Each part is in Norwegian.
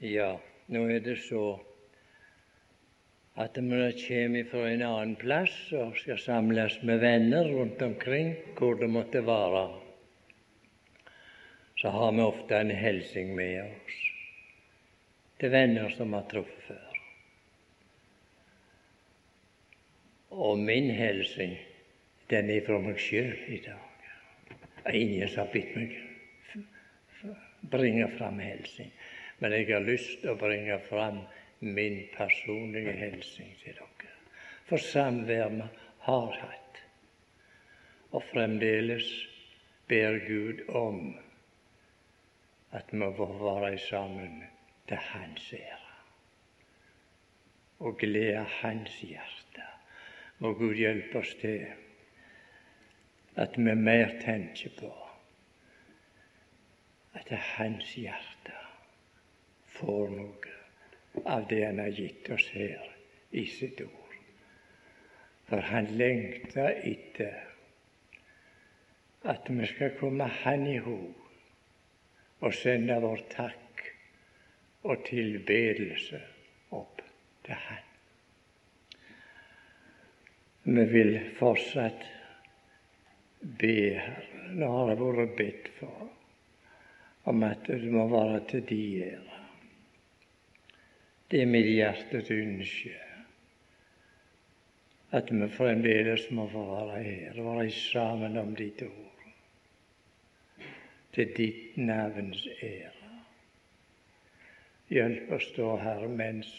Ja, nå er det så at når vi kommer fra en annen plass og skal samles med venner rundt omkring, hvor det måtte være, så har vi ofte en hilsen med oss til venner som har truffet før. Og min hilsen, den er fra meg sjøl i dag. Ingen har bedt meg bringe fram hilsing. Men jeg har lyst til å bringe fram min personlige hilsen til dere. For samvær vi har hatt, og fremdeles ber Gud om at vi får være sammen til Hans ære og glede Hans hjerte. Må Gud hjelpe oss til at vi mer tenker på at det er Hans hjerte får noe av det Han har gitt oss her i sitt ord. For Han lengter etter at vi skal komme Han i ho og sende vår takk og tilbedelse opp til Han. Vi vil fortsatt be her. Nå har det vært bedt for om at det må være til de ære. Det er mitt hjertes ønske at vi fremdeles må få være her og være sammen om ditt ord, til ditt navns ære. Hjelp oss da, Herre, mens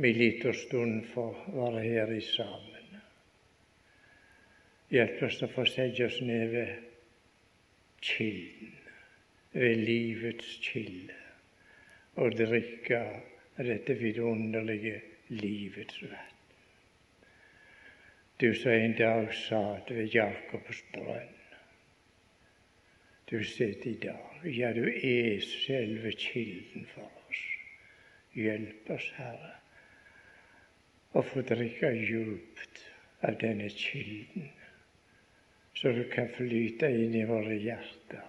vi liten stund får være her i sammen. Hjelp oss å få sette oss ned ved kilden, ved livets kilde, og drikke av dette vidunderlige livets vann. Du som en dag satt ved Jakobs brønn. Du sitter i dag. Ja, du er selve kilden for oss. Hjelp oss, Herre, å få drikke djupt av denne kilden, så du kan flyte inn i våre hjerter,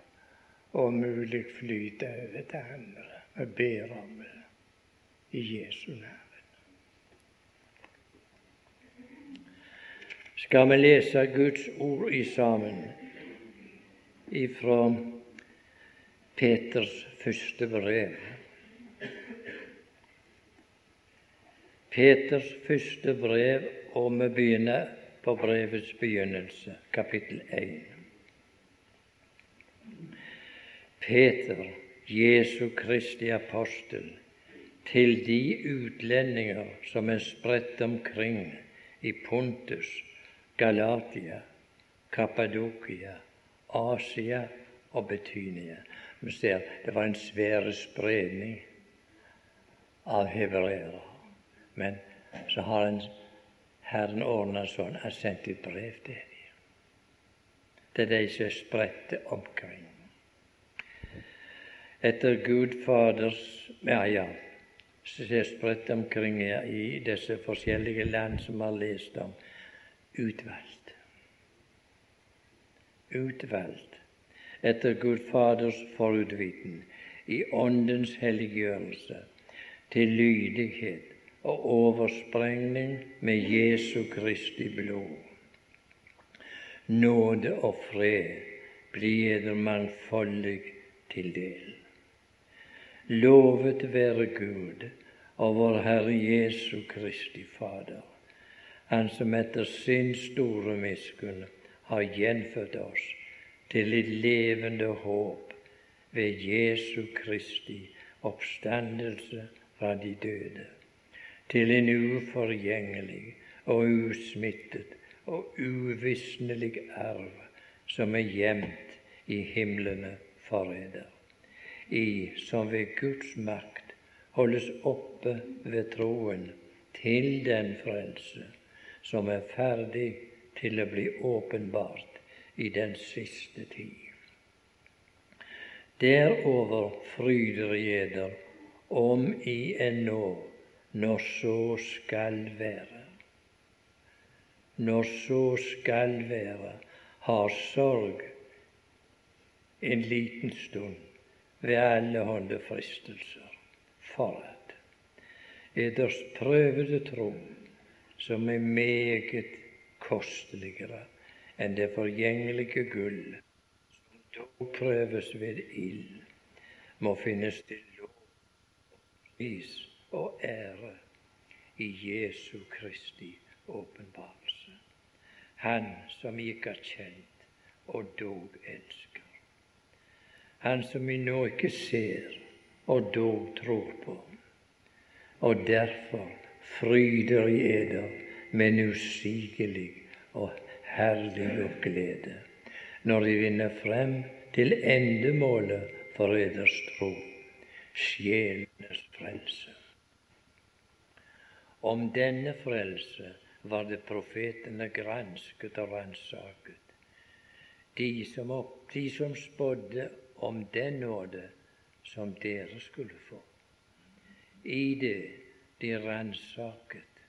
og om mulig flyte over til andre. Vi ber om det i Jesu nærhet. Skal vi lese Guds ord i sammen ifra Peters første brev? Peters første brev, og vi begynner på brevets begynnelse, kapittel 1. Peter, Jesu Kristi apostel, til de utlendinger som er spredt omkring i Pontus, Galatia, Kappadokia, Asia og Betynia. Vi ser det var en svær spredning av hebreere. Men så har en Herren ordna sånn at sendt et brev til dem. Til de som er spredte omkring. Etter Gud Faders Ja, ja, som er spredt omkring i disse forskjellige land som har lest om, utvalgt. Utvalgt etter Gud Faders forutviten i Åndens helliggjørelse til lydighet og oversprengning med Jesu Kristi blod. Nåde og fred blir dere mangfoldig til del. Lovet være Gud og vår Herre Jesu Kristi Fader, Han som etter sin store miskunn har gjenfødt oss til et levende håp ved Jesu Kristi oppstandelse fra de døde, til en uforgjengelig og usmittet og uvisnelig arv som er gjemt i himlene for i som ved Guds makt holdes oppe ved troen til den frelse som er ferdig til å bli åpenbart i den siste tid. Derover fryder gjeder om i en nå, når så skal være. Når så skal være, har sorg en liten stund ved alle hånde fristelser. for at eders prøvede tro, som er meget kosteligere enn det forgjengelige gull, som dog prøves ved ild, må finnes til lov, pris og ære i Jesu Kristi åpenbarelse. Han som gikk er kjent og dog elsker. Han som vi nå ikke ser og dog tror på. Og derfor fryder i eder med en usigelig og herlig glede når de vinner frem til endemålet for eders tro, sjelenes frelse. Om denne frelse var det profetene gransket og ransaket. De som, opp, de som spådde om den nåde som dere skulle få. I det de ransaket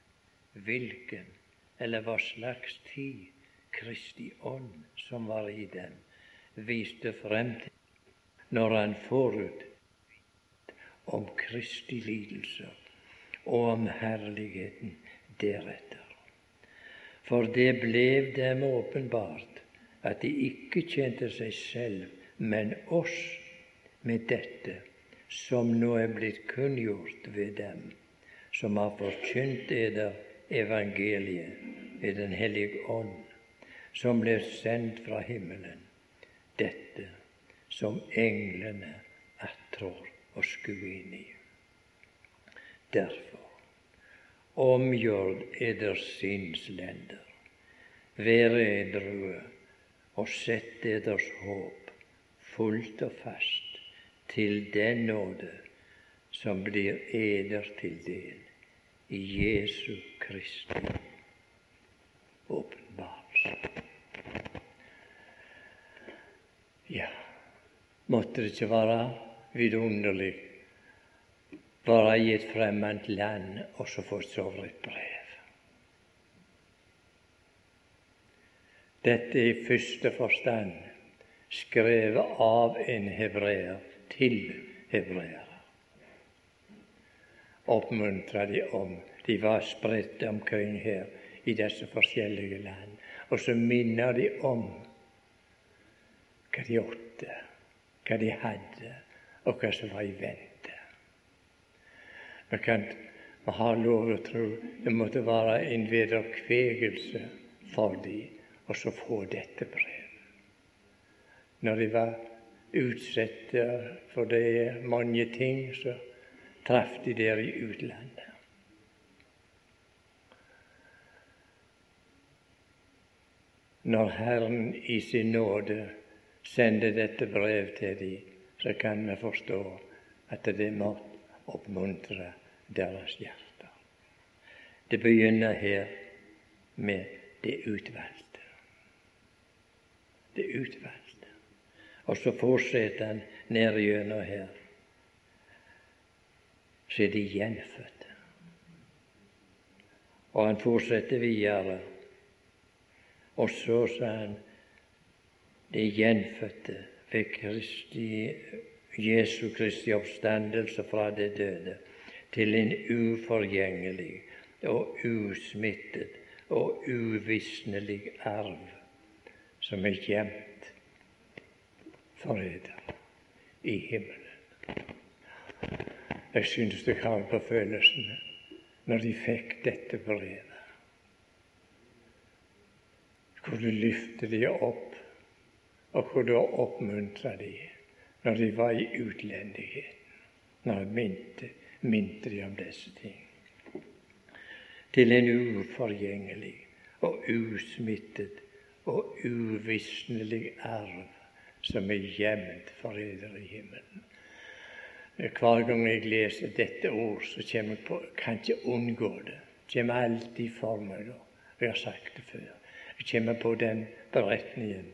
hvilken eller hva slags tid Kristi ånd som var i dem, viste frem til når han forut om Kristi lidelser og om herligheten deretter. For det ble dem åpenbart at de ikke kjente seg selv, men oss med dette som nå er blitt kunngjort ved dem som har forkynt eder evangeliet ved Den hellige ånd, som ble sendt fra himmelen, dette som englene attrår å skue inn i. Derfor omgjør eder sinnslender, vær edrue og sett eders håp fullt og fast til den nåde som blir eder til del i Jesu Kristi åpenbarelse. Ja, måtte det ikke være vidunderlig være i et fremmed land og så få sove et brev. Dette er i første forstand skrevet av en hebreer til hebreere. Oppmuntra de om. De var spredt omkring her i disse forskjellige land. Og så minner de om hva de åtte, hva de hadde, og hva som var i vente. Vi kan vi har lov å tro det måtte være en vederkvegelse for dem å få dette brevet. Når de var utsatt for det mange ting, så traff de der i utlandet. Når Herren i sin nåde sender dette brev til dem, så kan vi forstå at det må oppmuntre deres hjerter. Det begynner her med det utvalgte. Det utvalgte. Og så fortsetter han ned gjennom her. Så er de gjenfødte. Og han fortsetter videre. Og så sa han de gjenfødte ved Kristi, Jesu Kristi oppstandelse fra det døde til en uforgjengelig og usmittet og uvisnelig arv som er gjemt forræder i himmelen. Jeg synes du har på følelsene når de fikk dette brevet. du løfte de opp og kunne oppmuntre de når de var i utlendigheten. Når jeg minte, minte de om disse ting. Til en uforgjengelig og usmittet og uvisnelig arv som er gjemt for eder i himmelen. Hver gang jeg leser dette ord, så jeg på kan ikke unngå det. kommer alltid for meg. Jeg har sagt det før. Jeg kommer på den beretningen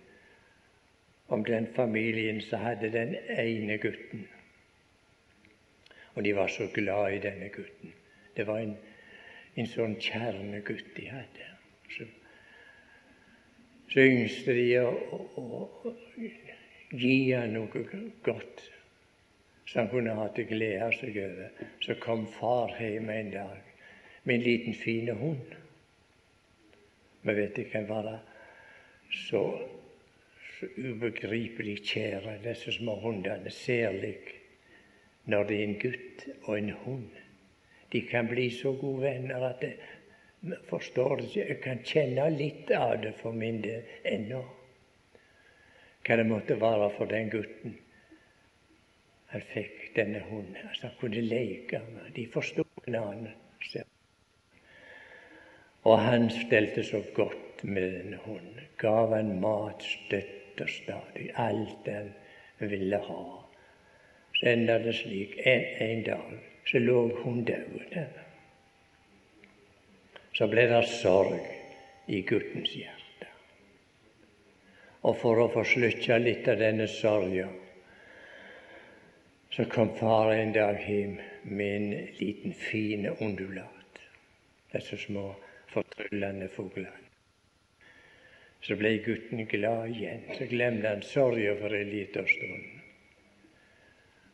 om den familien som hadde den ene gutten. Og de var så glad i denne gutten. Det var en, en sånn kjernegutt de hadde. Så, så yngste de og, og, å gi han noe godt som han kunne hatt glede seg over. Så kom far hjem en dag med en liten, fin hund. Vi vet ikke hvem var det. Så, så ubegripelig kjære, disse små hundene, særlig når det er en gutt og en hund. De kan bli så gode venner at jeg forstår du ikke, jeg kan kjenne litt av det for min del ennå. Hva det måtte være for den gutten. Han fikk denne hunden. Altså han kunne leke med De forsto hverandre. Og han stelte så godt med denne hunden. Gav han mat støtt og stadig. Alt han ville ha. Så enda det slik en, en dag så lå hun død. Så ble det sorg i guttens hjerte. Og for å få slutta litt av denne sorga, så kom far en dag hjem med en liten, fin undulat. Disse små, fortryllende fuglene. Så ble gutten glad igjen. Så glemte han sorga for en liten stund.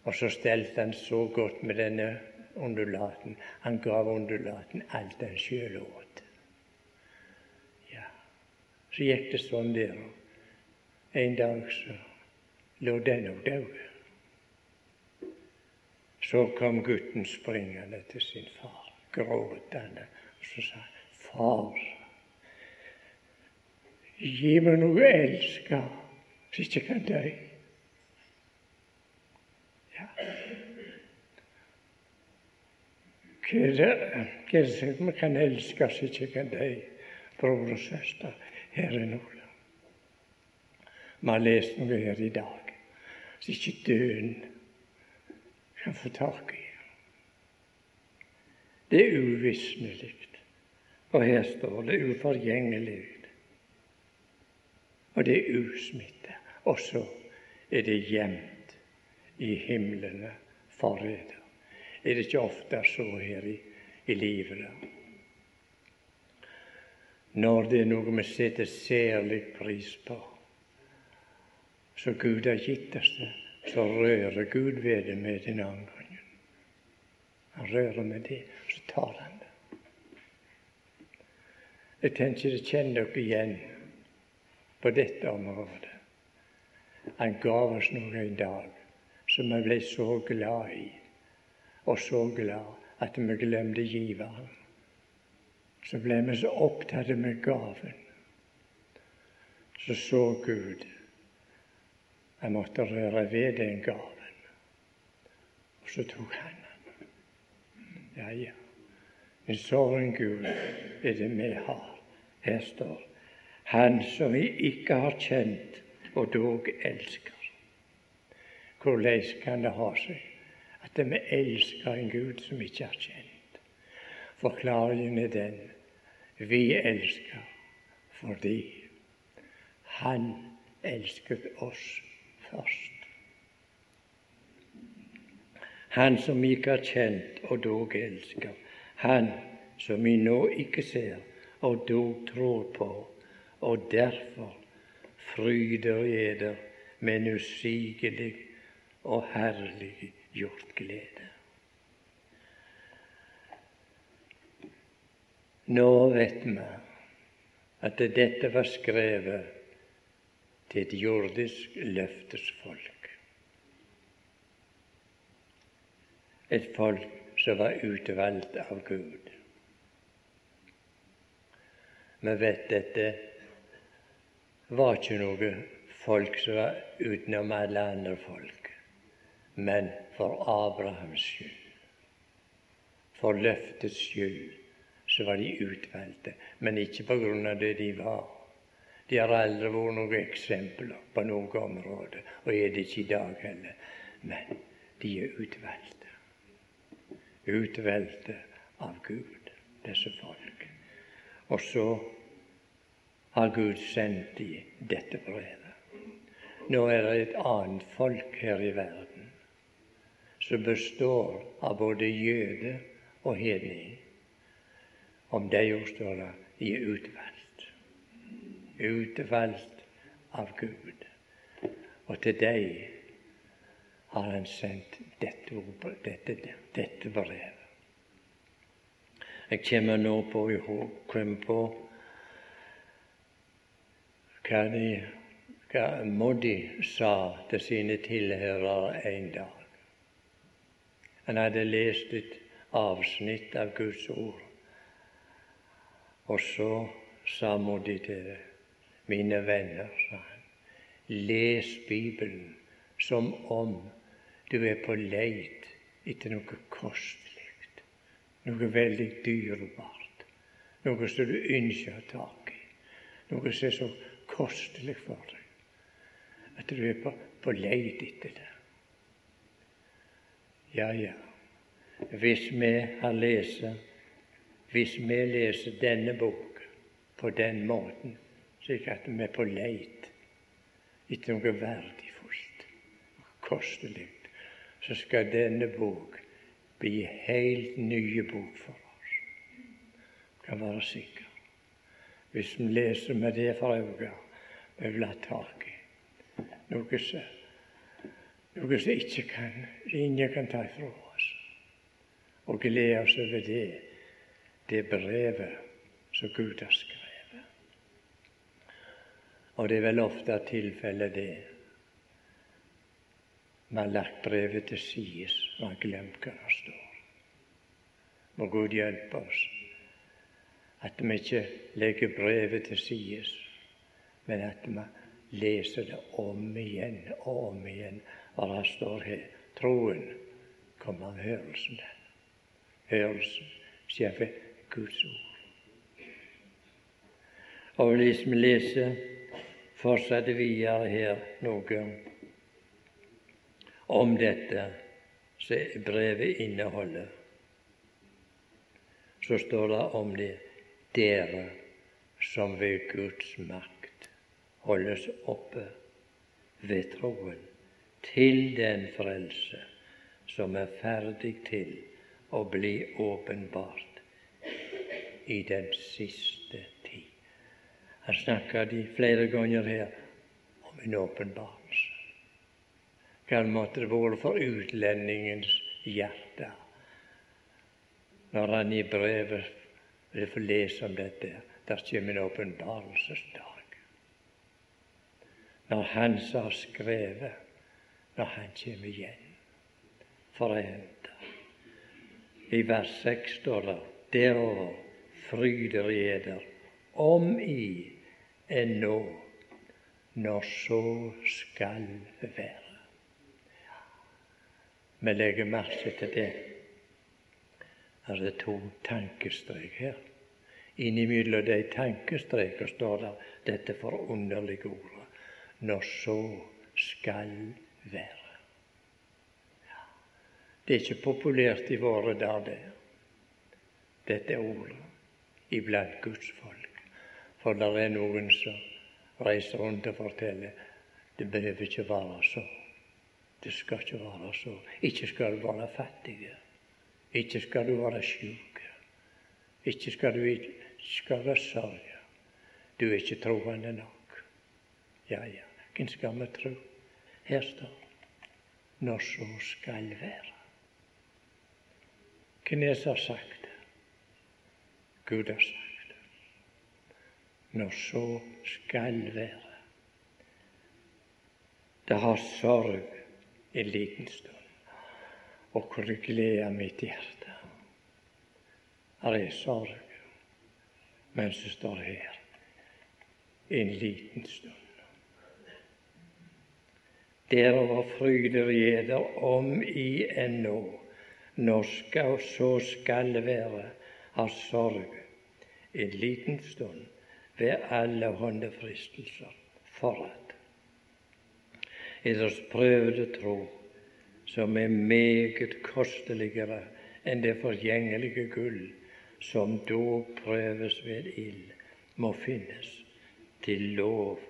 Og så stelte han så godt med denne undulaten. Han gav undulaten alt han sjøl åt. Ja. Så gikk det sånn der. En dag så lå den òg død. Så kom gutten springende til sin far, gråtende, og så sa Far, gi meg noe å elske så ikke kan dø. Ja. Hva er det, vi kan elske som ikke kan dø, bror og søster her i Nordland? Vi har lest noe her i dag så ikke døden kan få tak i. Det er uvisnelig. Og her står det uforgjengelig. Og det er usmitte. Og så er det gjemt i himlene forræder. Er det ikke ofte så her i, i livet? da? Når det er noe vi setter særlig pris på, så Gud har gitt oss så rører Gud ved det med den gangen. Han rører med det, så tar han det. Jeg tenker dere kjenner dere igjen på dette området. Han gav oss noe i dag som vi ble så glad i, og så glad at vi glemte giveren. Så ble vi så opptatt med gaven. Så så Gud jeg måtte røre ved den gaven. Og så tok han den. Ja, ja. En sånn Gud er det vi har. Her står Han som vi ikke har kjent og dog elsker. Hvordan kan det ha seg at vi elsker en Gud som ikke er kjent? Forklaringen er den vi elsker fordi Han elsket oss først. Han som ikke har kjent og dog elsker. Han som vi nå ikke ser og dog tror på, og derfor fryder eder med en usigelig og herlig gjort glede. Nå vet vi at dette var skrevet til et jordisk løftes folk. Et folk som var utvalgt av Gud. Vi vet dette var ikke noe folk som var utenom alle andre folk men for Abrahams skyld. For løftets skyld så var de utvalgte, men ikke på grunn av det de var. De har aldri vært noen eksempler på noe område, og er det ikke i dag heller. Men de er utvalgte. Utvalgte av Gud, disse folk. Og så har Gud sendt dem dette brevet. Nå er det et annet folk her i verden som består av både jøde og hedning. Om de står det de er utvalgt. Av Gud. Og til deg har han sendt dette, dette, dette brevet. Jeg kommer nå på, kom på hva, de, hva Moddi sa til sine tilhørere en dag. Han hadde lest et avsnitt av Guds ord. Og så sa Moddi til det. Mine venner, sa han, les Bibelen som om du er på leit etter noe kostelig, noe veldig dyrebart, noe som du ønsker å tak i, noe som er så kostelig for deg at du er på, på leit etter det. Ja, ja, hvis vi har lest Hvis vi leser denne boken på den måten, slik at vi er på leit etter noe verdifullt, kostelig, så skal denne bok bli helt nye bok for oss. Kan være sikker. Hvis vi leser med det for øye, vi vil ha tak i noe som noe som ikke kan, ingen kan ta ifra oss. Og glede oss over det, det brevet som Gud har skrevet. Og det er vel ofte tilfellet, det vi har lagt brevet til side, og har glemt hva det står. Må Gud hjelpe oss at vi ikke legger brevet til side, men at vi leser det om igjen og om igjen. Og det står her. Troen kommer av hørelsen. Hørelsen skjer ved Guds ord. Og hvis vi leser fortsatt videre her noe om dette som brevet inneholder, så står det om det dere som ved Guds makt holdes oppe ved troen til den frelse som er ferdig til å bli åpenbart i den siste tid. Han snakker de flere ganger her om en åpenbarelse. Hva måtte det være for utlendingens hjerte når han i brevet vil få lese om dette. Der kommer en åpenbarelsesdag. Når Han som har skrevet, når Han kommer igjen for å hente. I vers 6 står det derover fryder eder om i ennå, når så skal være. Vi legger merke til det. Er det to tankestrek her. Innimellom de tankestrekene står det dette forunderlige ordet når så skal være. Det er ikke populært i våre dager, dette ordet, iblant Guds folk. For det er noen som reiser rundt og forteller det behøver ikke være så. Det skal ikke være så. Ikke skal du være fattig. Ikke skal du være sjuk. Ikke skal du ikke skal være sørge. Du er ikke troende nok. Ja, ja, hvem skal vi tro? Her står når så skal være. Hvem er det som har sagt det? Gud har sagt. Når så skal være. Det har sorg en liten stund og kunne gleder mitt hjerte. Her er sorg men så står her en liten stund. Derover fryder eder om i ennå, når skal så skal være, har sorg en liten stund ved alle håndefristelser for at eders prøvde tro, som er meget kosteligere enn det forgjengelige gull, som dog prøves ved ild, må finnes til lov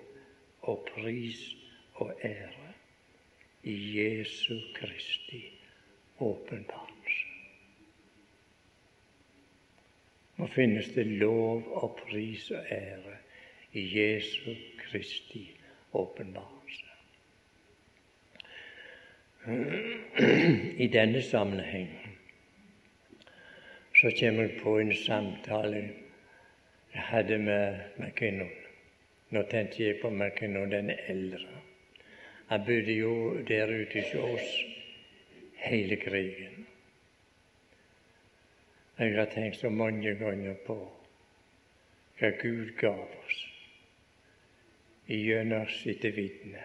og pris og ære i Jesu Kristi åpenbarelse. Må finnes det lov og pris og ære i Jesu Kristi åpenbarelse. I denne sammenheng så kommer jeg på en samtale jeg hadde med McKinnon. Nå tenkte jeg på McKinnon den eldre. Han bodde jo der ute hos oss hele krigen. Jeg har tenkt så mange ganger på hva Gud gav oss gjennom sitt vitne,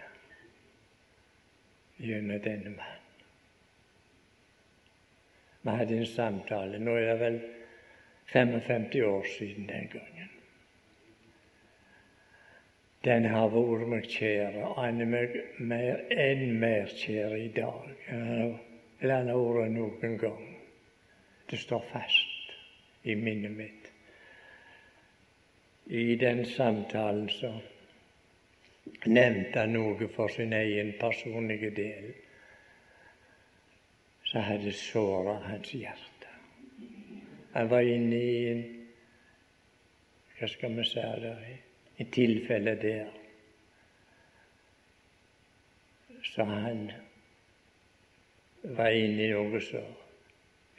gjennom denne mannen. Vi hadde en samtale. Nå er det vel 55 år siden den gangen. Den har vært meg kjær, og han er meg mer, enn mer kjær i dag enn han har vært noen gang. Det står fast i minnet mitt. I den samtalen så nevnte han noe for sin egen personlige del så hadde såra hans hjerte. Han var inne i en Hva skal vi si der? et tilfelle der så han var inne i noe som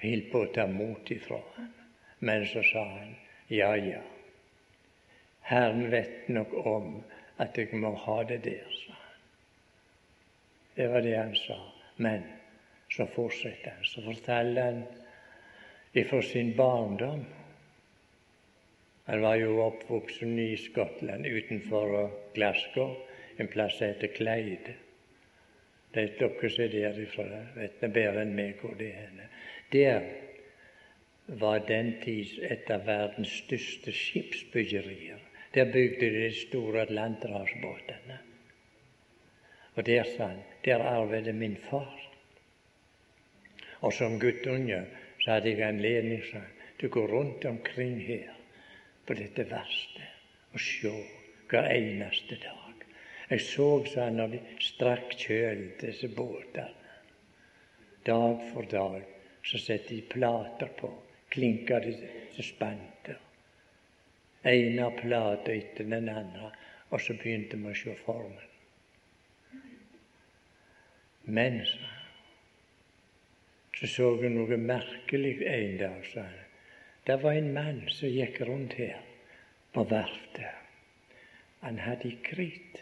holdt på å ta mot ifra han. Men så sa han ja, ja, Herren vet nok om at jeg må ha det der, sa han. Det var det han sa. Men så fortsetter han. Så forteller han ifra sin barndom. Han var jo oppvoksen i Skottland, utenfor Glasgow, en plass som heter Kleide. De dere som er derifra, vet bedre enn meg hvor det er. Der var den tids et av verdens største skipsbyggerier. Der bygde de store atlanterhavsbåtene. Og der, sa han, der arvet min far. Og som guttunge så hadde jeg anledning til å gå rundt omkring her på dette verkstedet og se hver eneste dag. Jeg så sånn når de strakk kjøl, disse båtene. Dag for dag så setter de plater på, Klinker de så spante. Ene plater etter den andre, og så begynte vi å se formen. Men, så så jeg noe merkelig en dag. sa han. Det var en mann som gikk rundt her på verftet. Han hadde i krit,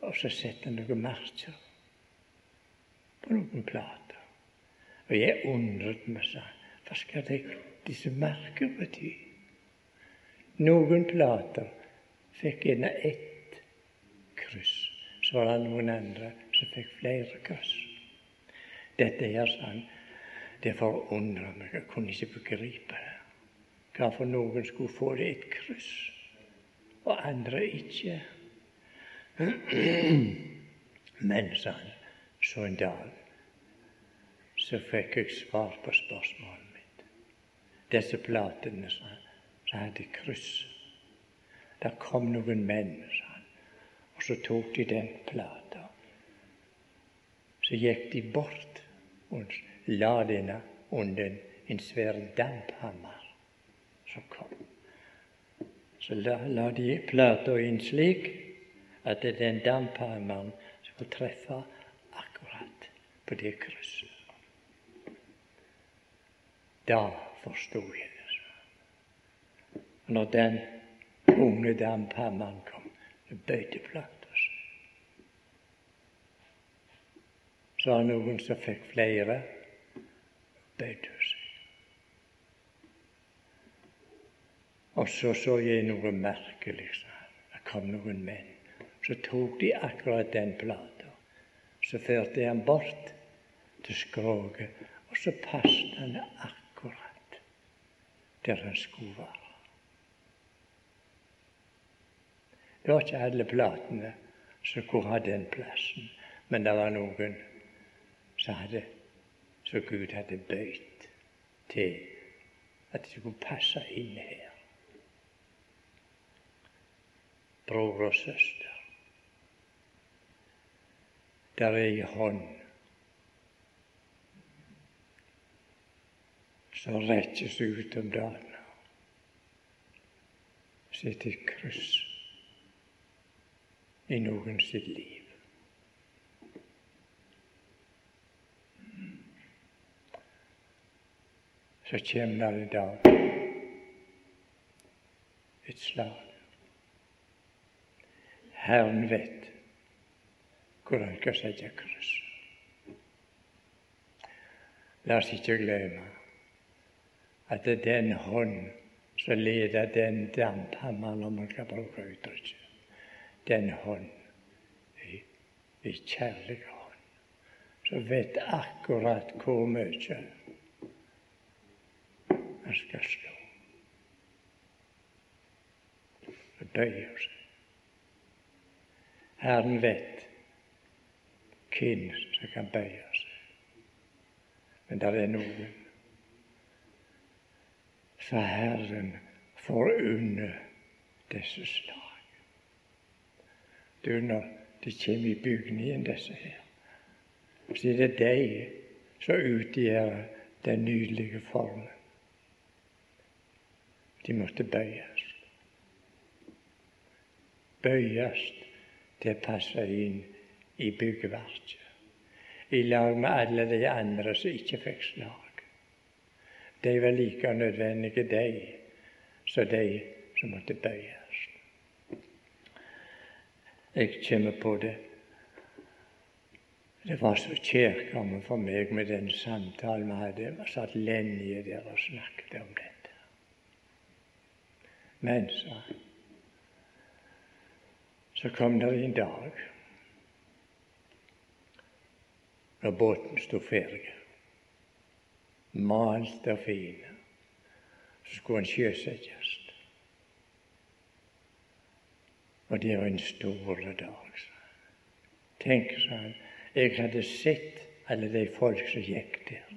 og så satte han noen merker på noen plater. Og jeg undret meg, sa hva skal det, disse merker bety? Noen plater fikk gjerne ett kryss. Så var det noen andre som fikk flere kryss. Dette her, sa han, det forundrer meg. Jeg kunne ikke begripe det. Hvorfor noen skulle få det et kryss, og andre ikke. Men, sa han, så en dag så fikk jeg svar på spørsmålet mitt. Disse platene, sa så hadde kryss. Der kom noen menn, sa han, og så tok de den plata. Så gikk de bort og la denne under en svær damphammer som kom. Så la, la de plata inn slik at den damphammeren skulle treffe akkurat på det krysset. Da forsto jeg det. Når den unge damphammeren kom, så bøyde plata Så var noen som fikk flere, bøyter seg. Og så så jeg noe merkelig. Det kom noen menn. Så tok de akkurat den plata. Så førte jeg han bort til skroget, og så passet han akkurat der han skulle være. Det var ikke alle platene som kunne ha den plassen, men det var noen som hadde, så Gud hadde bøyd til at de skulle passe inn her. Bror og søster, der er ei hånd som rekkes ut om dagen. Sett et kryss i noen sitt liv. Så kommer det en dag et slag. Herren vet hvor han skal sette kryss. La oss ikke glemme at det er den hånd som leder den damphammeren, om man skal bruke uttrykket, den hånd i kjærlig hånd, som vet akkurat hvor mye han skal slå. Og bøyer seg. Herren vet hvem som kan bøye seg. Men det er noen så Herren får unne disse slag. Du, når de kommer i bygningen, disse her, så er det de som utgjør den nydelige formen. De måtte bøyes. Bøyes til å passe inn i byggeverket. I lag med alle de andre som ikke fikk slag. De var like nødvendige, de, som de som måtte bøyes. Jeg kommer på det. Det var så kjærkomment for meg med den samtalen vi hadde. Vi satt lenge der og snakket om dette. Men, sa så kom det en dag når båten sto ferdig, malt og fin, så skulle han sjøsettes. Og det var en stor dag. Tenk, sa han, jeg hadde sett alle de folk som gikk der.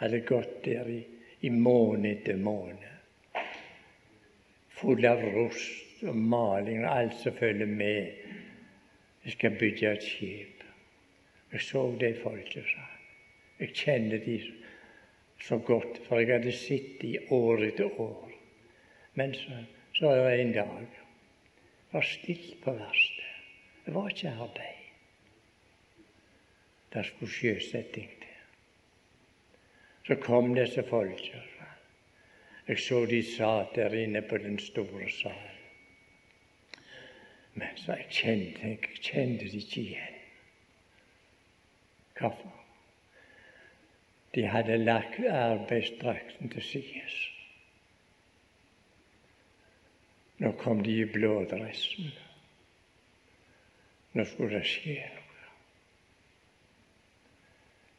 Hadde gått der i, i måned etter måned, full av rust og maling og alt som følger med. Jeg skal bygge et skip. Jeg så de folka, sa han. Jeg kjenner de så godt, for jeg hadde sett de år etter år. Men så, så var det en dag det var stilt på verkstedet. Det var ikke arbeid. Det skulle sjøsetting til. Så kom disse folka. Jeg så de satt der inne på den store salen. Men så jeg kjente, jeg kjente de ikke igjen. Hvorfor? De hadde lagt arbeidsdrakten til sides. Nå kom de i blådressen. Nå skulle det skje noe.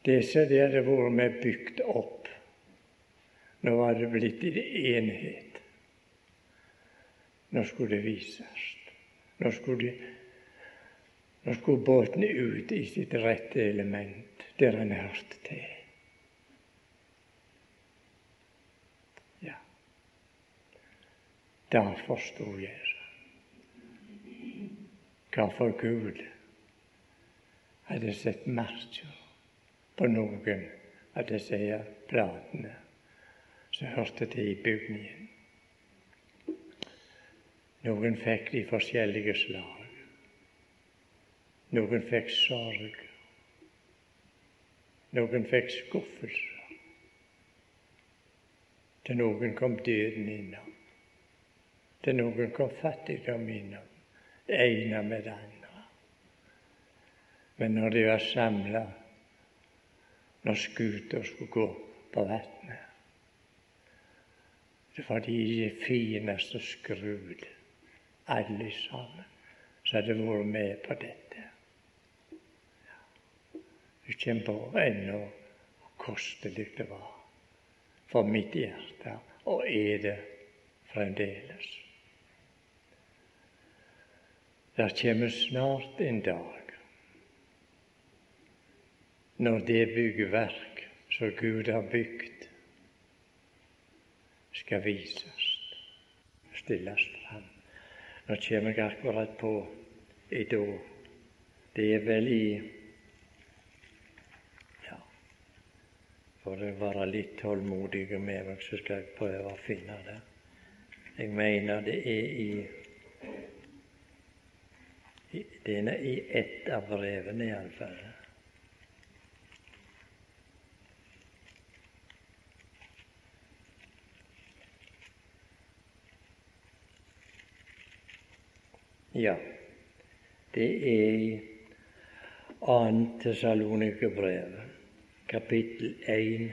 Som de hadde vært med bygd opp, nå var det blitt en enhet. Nå skulle det vises. Nå skulle, nå skulle båten ut i sitt rette element, der han hørte til. Ja, da forsto jeg hvorfor Gud hadde sett merker på noen av disse platene som hørte til i bygningen. Noen fikk de forskjellige slag. Noen fikk sorg. Noen fikk skuffelse. Til noen kom døden innom. Til noen kom fattigdom innom. Det ene med det andre. Men når de var samla, når skuta skulle gå på vannet, det var de fineste skrud alle sammen som hadde vært med på dette. Du kommer på ennå hvor kostelig det var for mitt hjerte, og er det fremdeles. Det kommer snart en dag når det byggverk som Gud har bygd, skal vises, stilles fram. Nå kommer jeg akkurat på et år. Det er vel i Ja, for å være litt tålmodig med meg, så skal jeg prøve å finne det. Jeg mener det er i det er i ett av brevene, iallfall. Ja, det er i 2. Tessalonikerbrev, kapittel 1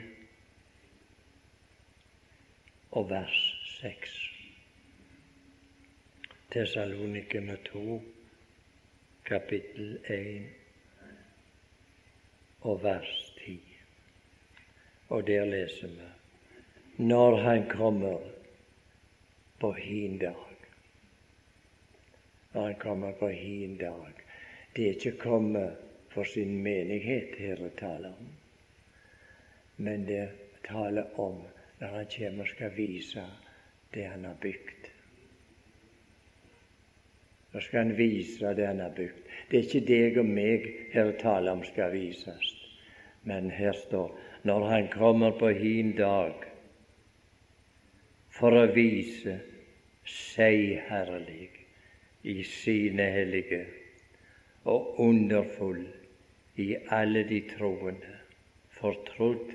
og vers 6. Tessalonike med 2 kapittel 1 og vers 10. Og der leser vi når Han kommer på hin dag når han kommer på hin dag. Det er ikke kommet for sin menighet Herre taler om, men det taler om når han kommer og skal vise det han har bygd. Da skal han vise det han bygd. Det er ikke deg og meg her taler om skal vises, men her står når han kommer på hin dag for å vise seg herlig i sine hellige og underfull i alle de troende. Fortrodd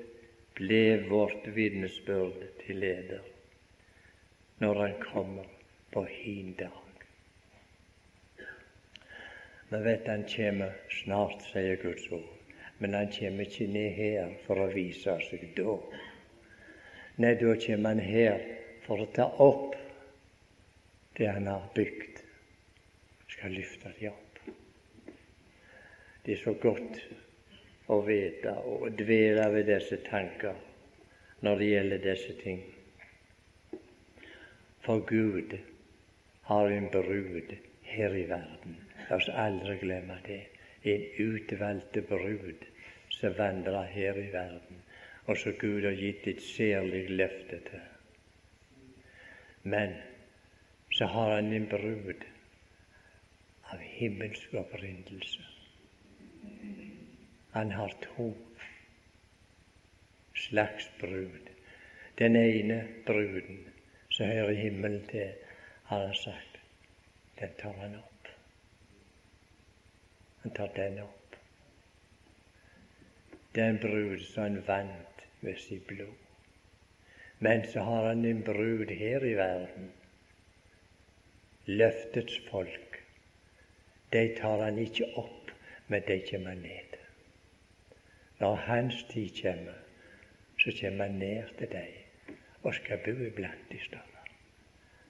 ble vårt vitnesbyrd til leder når han kommer på hin dag. Vi vet han kommer snart, sier Guds ord, men han kommer ikke ned her for å vise seg da. Nei, da kommer han her for å ta opp det han har bygd skal løfte det opp. Det er så godt å vite og dvele ved disse tanker når det gjelder disse ting. For Gud har en brud her i verden. La oss aldri glemme det. En utvalgte brud som vandrer her i verden, og som Gud har gitt et særlig løfte til. Men så har han en brud av himmelsk opprinnelse. Han har to slags brud. Den ene bruden som hører himmelen til, har han sagt, den tar han opp. Han tar den opp. Den brud som han vant med sitt blod. Men så har han en brud her i verden, løftets folk, de tar han ikke opp, men de kommer ned. Når hans tid kommer, så kommer han ned til dem og skal bo iblant de større.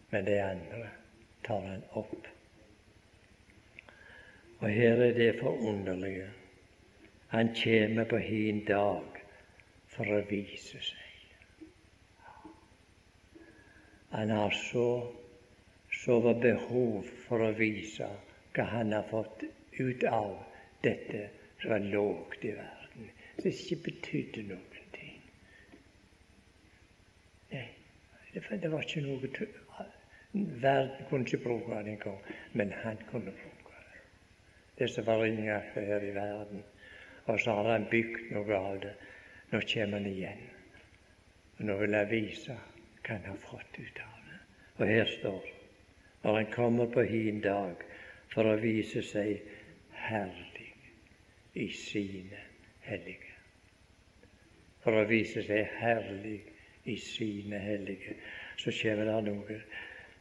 Men de andre tar han opp. Og her er det forunderlige. Han kommer på hin dag for å vise seg. Han har så, så behov for å vise hva han har fått ut av dette som var lågt i verden, som ikke betydde noen ting. Nei, det var ikke noe Verden kunne ikke bruke han engang, men han kunne bruke det. Som var her i verden. Og så har han bygd noe av det. Nå kommer han igjen. Og nå vil jeg vise hva han har fått ut av det. Og her står når han kommer på hin dag, for å vise seg herlig i sine hellige. For å vise seg herlig i sine hellige, så kommer det noe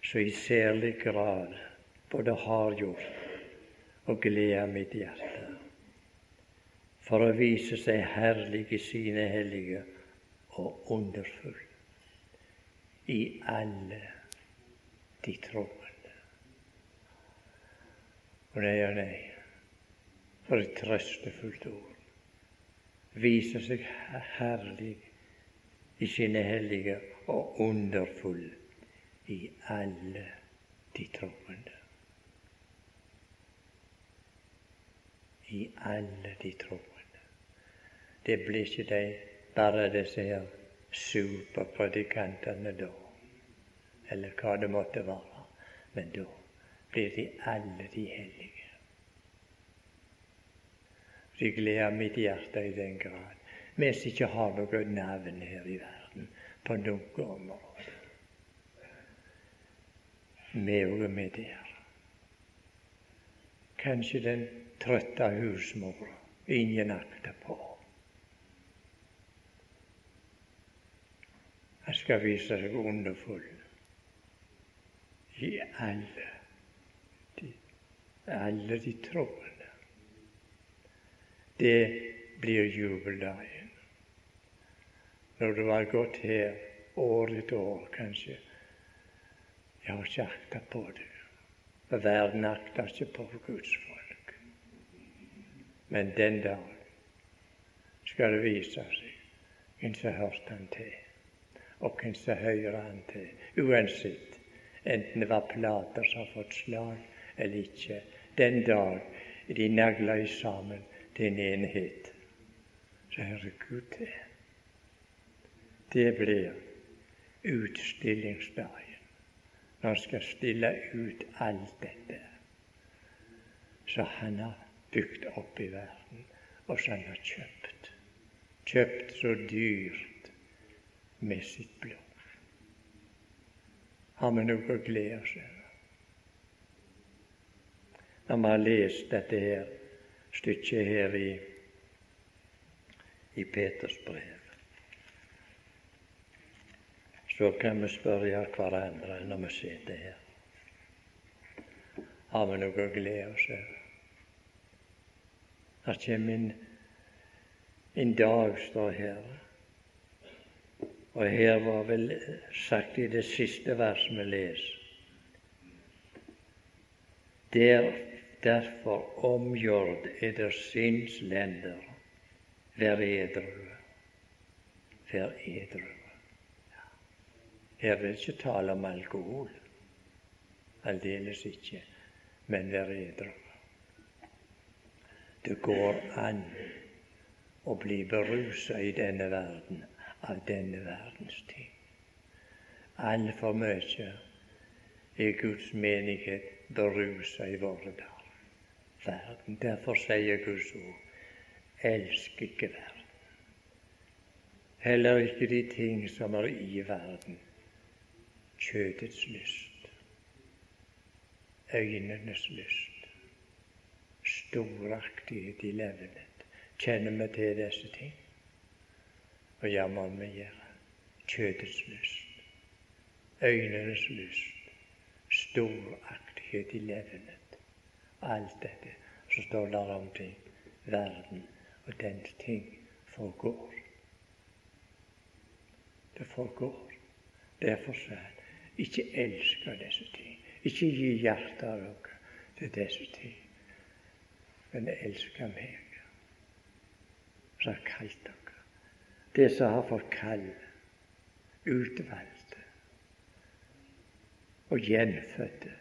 som i særlig grad både har gjort og glede mitt hjerte. For å vise seg herlig i sine hellige og underfull i alle de troende. Og nei og nei, for et trøstefullt ord. Vise seg herlig i sine hellige og underfull i alle de troende. I alle de troende. Det blir ikke de bare disse her superpredikantene da, eller hva det måtte være, men da blir de alle de hellige. Det gleder mitt hjerte i den grad vi som ikke har noe navn her i verden på noe område. Vi òg er med der. Kanskje den trøtte husmora ingen akter på. Han skal vise seg underfull i alle alle de troende. Det blir jubeldagen. Når du har gått her år etter år, kanskje. Jeg har ikke akta på det. For verden akta ikke på Guds folk. Men den dag skal det vise seg hvem som hørte han til, og hvem som hører han til. Uansett, enten det var plater som har fått slag eller ikke. Den dag de nagla sammen til en enhet, så hører Gud til. Det blir utstillingsdagen, når han skal stille ut alt dette som han har bygd opp i verden, og som han har kjøpt. Kjøpt så dyrt med sitt blod. Har vi noe å glede oss over? Når vi har lest dette her stykket her i, i Peters brev så kan vi spørre hverandre når vi sitter her. Har vi noe å glede oss over? Det kommer en, en dag, står her. Og her var vel sagt i det siste verset vi leser. Der, derfor omgjord eder sinns lender, vær edru, vær edru. Her er det ikke tale om alkohol, aldeles ikke, men være edru. Det går an å bli berusa i denne verden av denne verdens ting. Altfor mye er Guds menighet berusa i våre dager. Verden. Derfor sier Guds ord elsk ikke verden. Heller ikke de ting som er i verden kjødets lyst, øynenes lyst, storaktighet i levenet. Kjenner vi til disse ting? Og ja, må vi gjøre. Kjødets lyst, øynenes lyst, storaktighet i levenet. Alt dette. Så står der om ting. Verden og dens ting forgår. Det forgår. Derfor sa han ikke elsker disse ting. Ikke gi hjertet deres til disse ting. Men elsker meg, som har kalt dere. Det som har fått kall, utvalgte og gjenfødte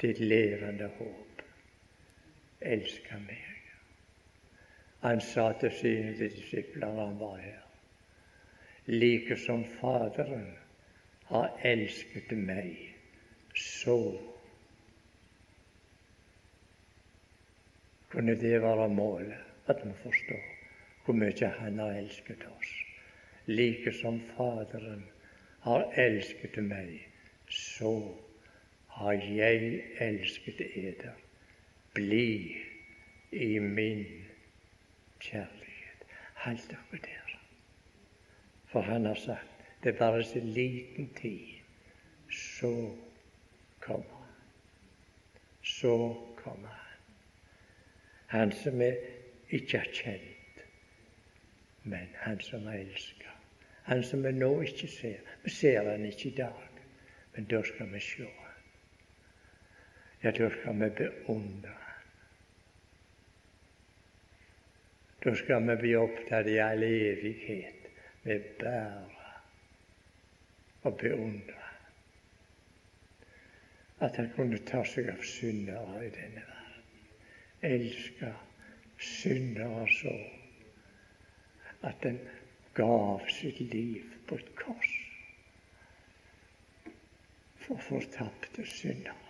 til et levende håp. Elsker meg. Han sa til sine disipler han var her, like som Faderen har elsket meg så Kunne det være målet, at vi forstår hvor mye Han har elsket oss? Like som Faderen har elsket meg, så har jeg elsket eder. Bli i min kjærlighet. Hold dere der. For han har sagt det er bare så liten tid. Så kommer han. Så kommer han. Han som vi ikke har kjent, men han som vi elsker. Han som vi nå ikke ser. Vi ser han ikke i dag, men da skal vi se han. Ja, da skal vi beundre han. Da skal vi bli opptatt i all evighet med bare og beundre at han kunne ta seg av syndere i denne verden. Elske syndere så at han gav sitt liv på et kors for fortapte syndere.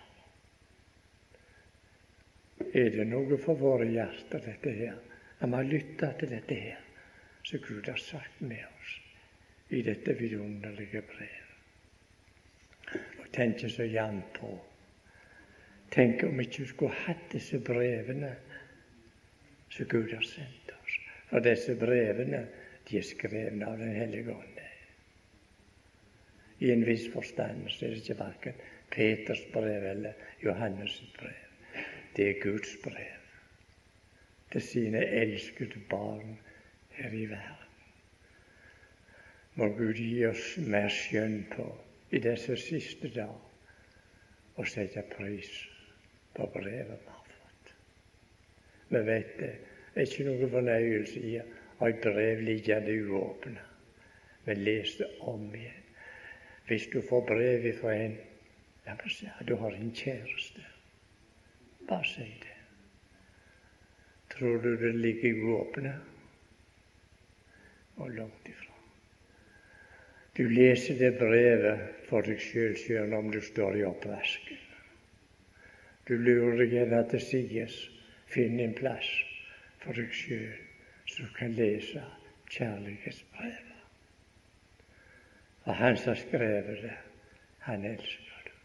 Er det noe for våre hjerter, dette her? Når vi har lytta til dette her, som Gud har sagt med oss i dette vidunderlige brevet tenker så gjerne på. Tenk om vi ikke skulle hatt disse brevene som Gud har sendt oss. For disse brevene de er skrevet av Den hellige ånd. I en viss forstand så er det ikke verken Peters brev eller Johannes' brev. Det er Guds brev til sine elskede barn her i verden. Må Gud gi oss mer skjønn på i disse siste dager å sette pris på brevet vi har fått. Vi vet det er ikke noe fornøyelse i å ha et brev liggende uåpna. Vi leser det om igjen. Hvis du får brev fra en La meg se, du har en kjæreste. Bare si det. Tror du det ligger uåpna? Og langt ifra. Du leser det brevet for deg sjøl, sjøl om du står i oppvasken. Du lurer gjerne til sides. Finn en plass for deg sjøl, så du kan lese kjærlighetsbrevet. Og han som har skrevet det, han elsker det.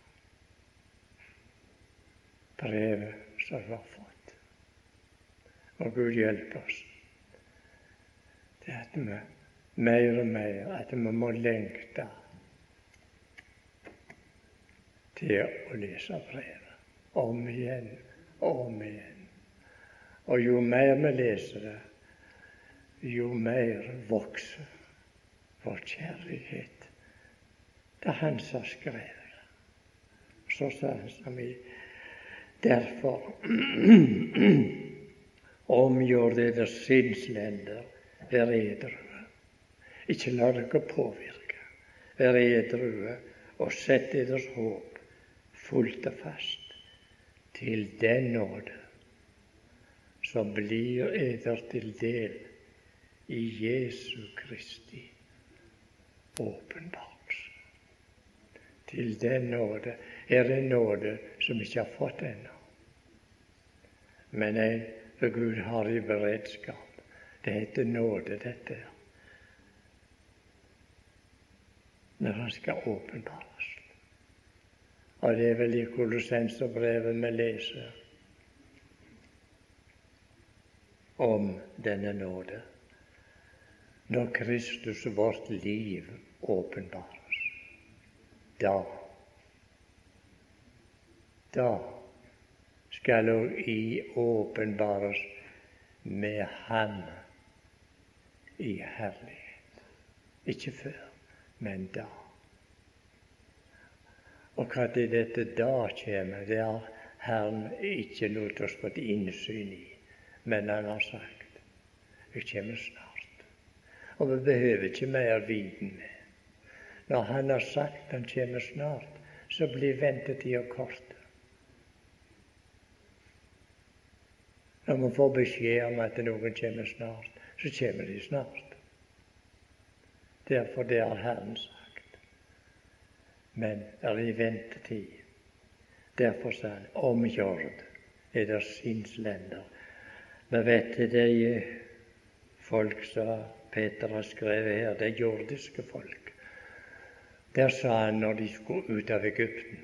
Brevet som du har fått. Og Gud hjelpe oss til at vi mer og mer at vi må lengte til å lese brevet om igjen og om igjen. Og jo mer vi leser det, jo mer vokser vår kjærlighet til Han som skrev det. Så sa han som vi derfor omgjør dere sinnslænder, ved edru. Ikke la dere påvirke. Vær edrue og sett deres håp fullt og fast til den nåde som blir eder til del i Jesu Kristi åpenbarelse. Til den nåde er en nåde som ikke har fått ennå, men en Gud har i beredskap. Det heter nåde, dette her. Når han skal åpenbares. Og det er vel i Kolossenserbrevet vi leser om denne nåde. Når Kristus vårt liv åpenbares, da da skal òg i åpenbares med Ham i herlighet. Ikke før men da. Og hva til dette da kommer, det har Herren ikke lot oss fått innsyn i, men Han har sagt det kommer snart. Og vi behøver ikke mer viten. Når Han har sagt Han kommer snart, så blir ventetida kort. Når vi får beskjed om at noen kommer snart, så kommer de snart. Derfor det har Herren sagt. Men er i ventetid. Derfor sa han omgjord er det sinnslender. Vi vet det er folk som Peter har skrevet her, det er jordiske folk. Der sa han når de skulle ut av Egypten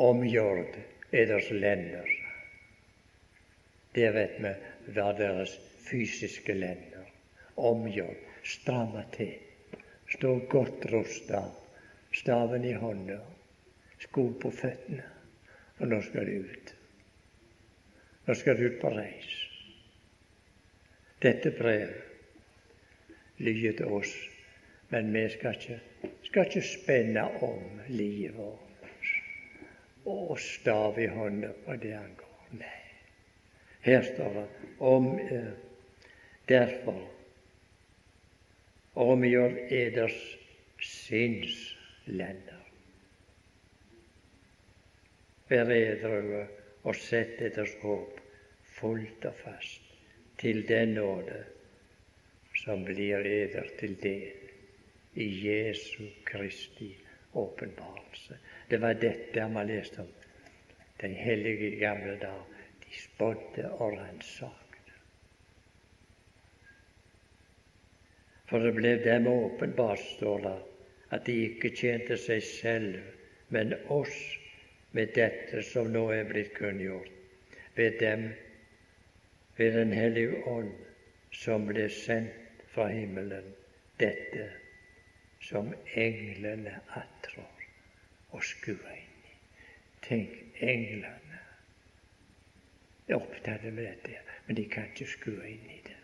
Omgjord er deres lender. Det vet vi var deres fysiske lender omgjort, stramme til. Stå godt rusta, staven i hånda, sko på føttene. Og nå skal du ut. Nå skal du ut på reis. Dette brevet lyder til oss, men vi skal ikke, skal ikke spenne om livet vårt og stav i hånda på det angår. Nei. Her står det om eh, derfor omgjør eders sinnslænder. Vær edrue og sett eders håp fullt og fast til den nåde som blir eder til del i Jesu Kristi åpenbarelse. Det var dette man leste om den hellige gamle dag. De spådde og ransaket. For det ble dem åpenbart, står det, at de ikke tjente seg selv, men oss med dette som nå er blitt kunngjort, ved dem, ved Den hellige ånd, som ble sendt fra himmelen, dette som englene attrår og skuer inn i. Tenk, englene er opptatt med dette, men de kan ikke skue inn i det.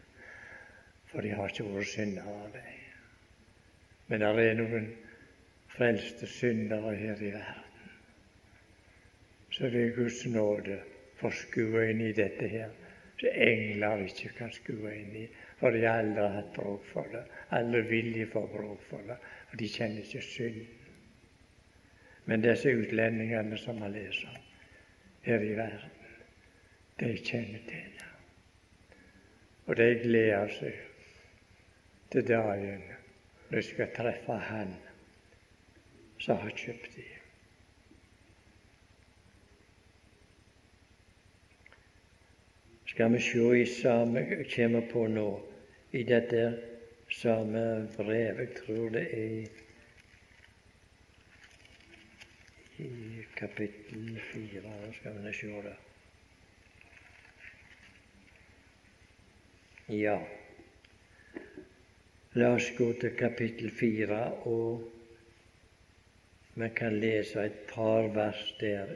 For de har ikke vært syndere av det. Men det er noen frelste syndere her i verden. Så det er Guds nåde for å skue inn i dette her, så engler ikke kan skue inn i, for de har aldri hatt bruk for det, aldri vilje for bruk for det, for de kjenner ikke synd. Men disse utlendingene som vi leser om her i verden, de kjenner til det. Og de gleder seg til dagen når jeg skal treffe Han som har kjøpt dem. Skal vi se i samme kommer på nå, i dette samme brev, jeg tror det er i kapittel fire. Skal vi se det. Ja. La oss gå til kapittel fire, og vi kan lese et par vers der.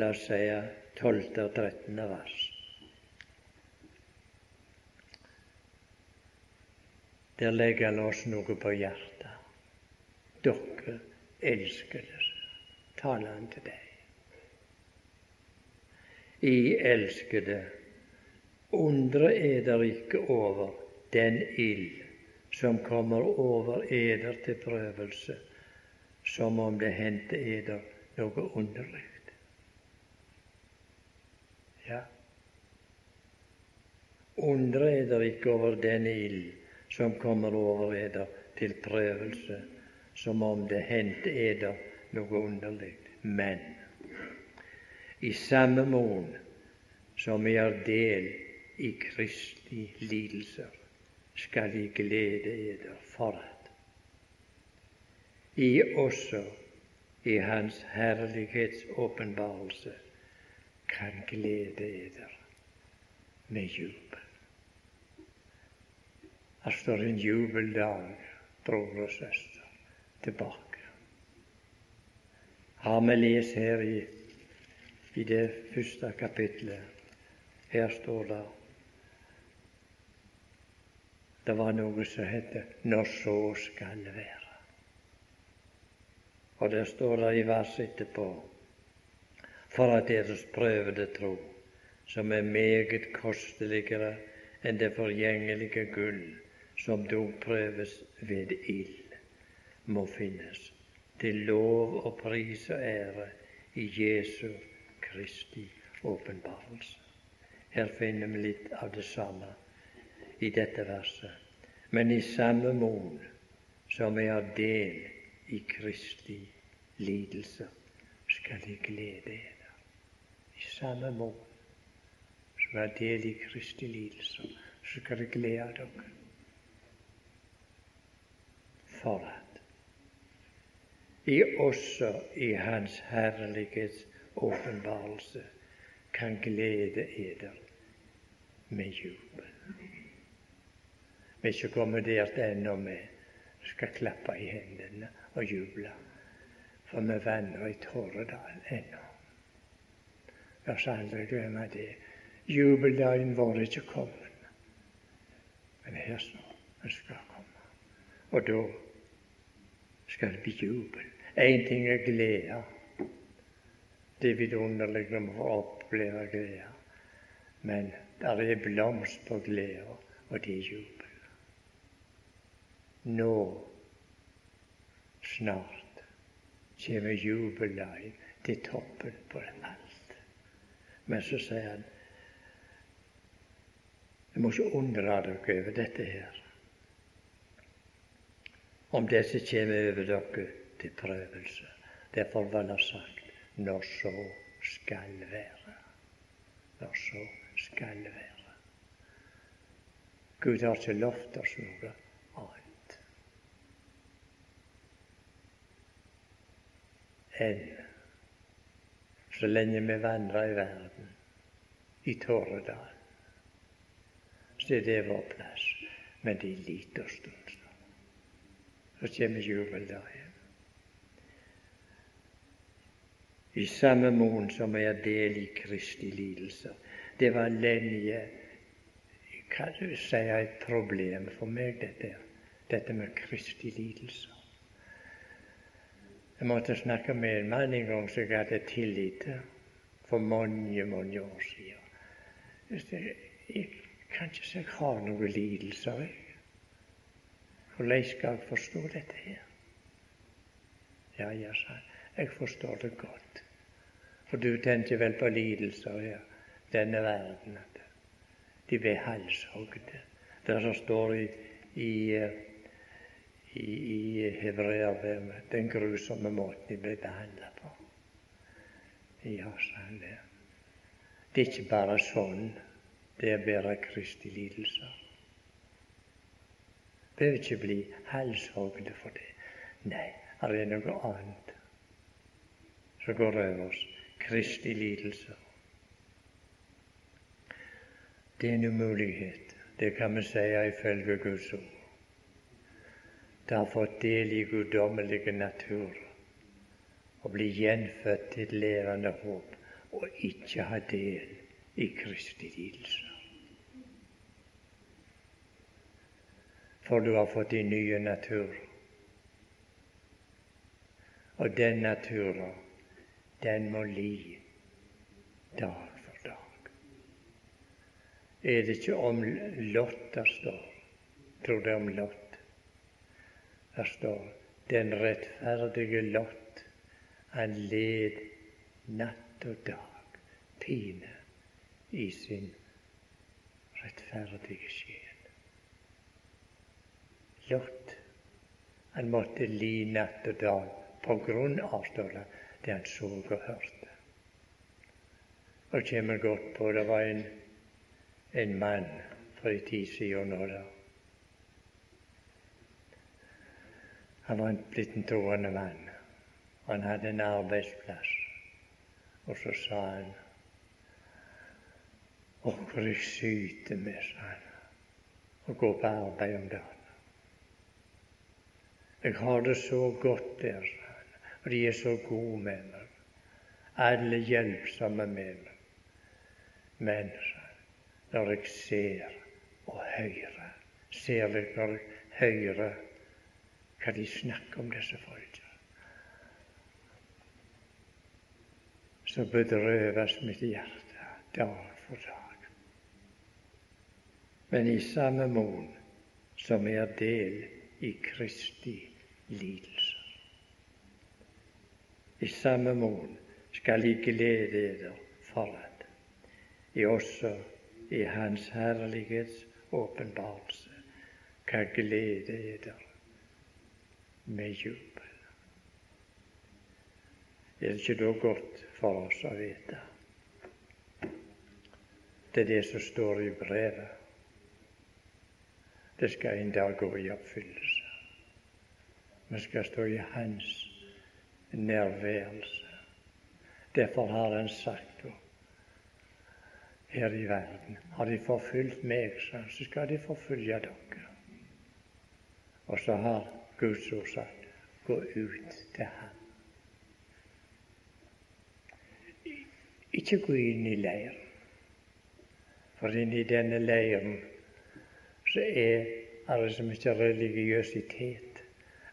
La oss si tolvte og trettende vers. Der legger han oss noe på hjertet. Dere elskede, taler han til deg. I elskede, undre der ikke over den ild som kommer over eder til prøvelse, som om det hendte eder noe underlig. Ja. Undre eder ikke over den ild som kommer over eder til prøvelse, som om det hendte eder noe underlig. Men i samme mån som vi har del i Kristi lidelser, skal I glede eder for at I også i Hans herlighetsåpenbarelse kan glede eder med jubel. Her står en jubeldag, bror og søster, tilbake. Har vi lest her i, i det første kapitlet? Her står det det var noe som het 'når så skal være'. Og der står det i vers etterpå for at deres prøvede tro, som er meget kosteligere enn det forgjengelige gull, som dog prøves ved ild, må finnes til lov og pris og ære i Jesu Kristi åpenbarelse. Her finner vi litt av det samme i dette verset. Men i samme mån som jeg har del i Kristi lidelse, skal jeg glede eder. I samme mån som jeg har del i Kristi lidelse, skal jeg glede dere. For at I også i Hans herlighets åpenbarelse kan glede eder med jubel. Vi er ikke kommet der ennå vi skal klappe i hendene og juble, for vi vandrer i Torredal ennå. La oss aldri glemme det. Jubeldagen vår er ikke kommet, men her står den skal komme. Og da skal det bli jubel. Én ting er glede. Det er vidunderlig når vi oppleve glede. Men der er blomst på gleda, og det er jubel nå snart kommer jubeldagen til toppen på alt. Men så sier han jeg må ikke undre dere over dette her. Om det som kommer over dere til prøvelse. Derfor var det sagt når så skal være. Når så skal være. Gud har ikke lovt oss noe enn så lenge vi vandrer i verden, i Torredal. Så er det vår plass. Men det er en liten stund. Så kommer jubeldagen. i samme mån som er del i Kristi lidelser. Det var lenge kan du si et problem for meg, dette, dette med Kristi lidelser. Jeg måtte snakke med en mann en gang som jeg hadde tillit til for mange, mange år siden. Jeg kan ikke si jeg har noen lidelser. Jeg. Hvordan skal jeg forstå dette her? Ja, ja, sa han. Jeg forstår det godt. For du tenker vel på lidelser her, denne verden. De blir halshogde. Det som står i, i, i, i hebreerbrevet, den grusomme måten de ble behandla på. Ja, sa han det. Det er ikke bare sånn det er å bære Kristi lidelser behøver ikke bli halshogd for det. Nei, det er noe annet som går over oss. Kristi lidelse. Det er en umulighet. Det kan vi si ifølge Guds ord. Det har fått del i guddommelige natur og bli gjenfødt til et levende håp og ikke ha del i Kristi lidelse. for du har fått din nye natur. Og den naturen, den må li dag for dag. Er det ikke om Lot der står? Tror det om Lot. Der står den rettferdige Lot, han led natt og dag pine i sin rettferdige sjel. Lot. Han måtte li natt og dag på grunn av står det, det han så og hørte. Og kommer godt på det var en, en mann for en tid siden nå da. Han var blitt en troende mann. Han hadde en arbeidsplass. Og så sa han Hvorfor jeg syter med, sa han, og gå på arbeid om dagen. Jeg har det så godt der, og de er så gode med meg. Alle hjelpsomme med meg. Men når jeg ser og hører, ser jeg når jeg hører hva de snakker om disse folka, så bedrøves mitt hjerte dag for dag. Men i samme mån som er del i Kristi lidelse. I samme mån skal I glede eder for at I også i Hans herlighets åpenbarelse kan glede eder med jubel. Er det ikke da godt for oss å vite? Det er det som står i brevet. Det skal en dag gå i oppfyllelse. Vi skal stå i Hans nærværelse. Derfor har Han sagt her i verden Har de forfulgt meg, så skal de forfølge dere. Og så har Guds sagt gå ut til ham. Ikke gå inn i leiren, for inni denne leiren så er det så mye religiøsitet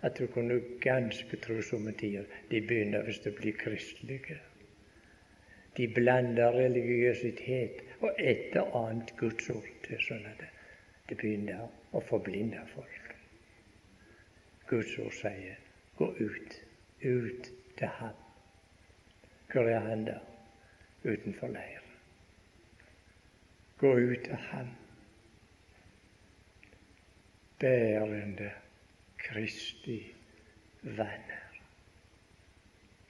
at du kunne ganske tro somme tider de begynner hvis du blir kristelige. De blander religiøsitet og et og annet Guds ord til sånn at det begynner å forblinde folk. Guds ord sier 'gå ut, ut til ham'. Hvor er han da? Utenfor leiren. Gå ut til ham. Bærende Kristi vanære.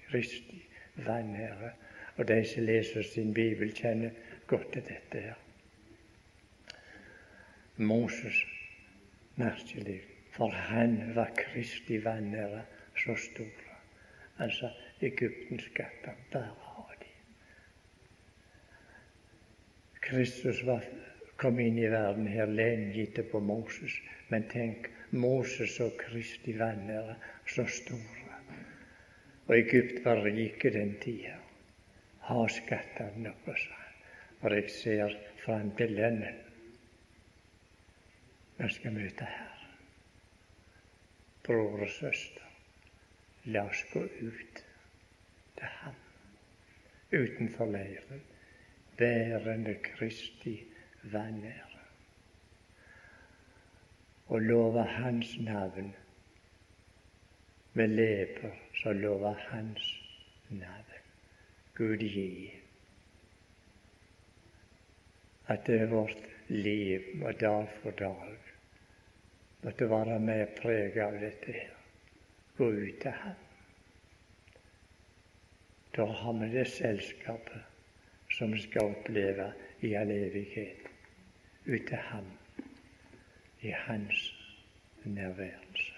Kristi vanære. Og de som leser sin bibel, kjenner godt til dette her. Moses, merkelig, for han var Kristi vanære så stor. Altså, Egypten han bare ha de. Kristus var, kom inn i verden her lengitt på Moses, men tenk Moses og Kristi vanære så store. Og Egypt var rike den tida. Ha skattene noe, sa. For jeg ser fram til lønnen. Vi skal møte Herren. Bror og søster, la oss gå ut til Ham utenfor leiren, bærende Kristi vanære, og love Hans navn med leper som lover Hans navn. Gud gi at det er vårt liv og dag for dag måtte være mer preget av dette her. Gå ut av ham. Da har vi det selskapet som vi skal oppleve i all evighet. Ut av Ham, i Hans nærværelse.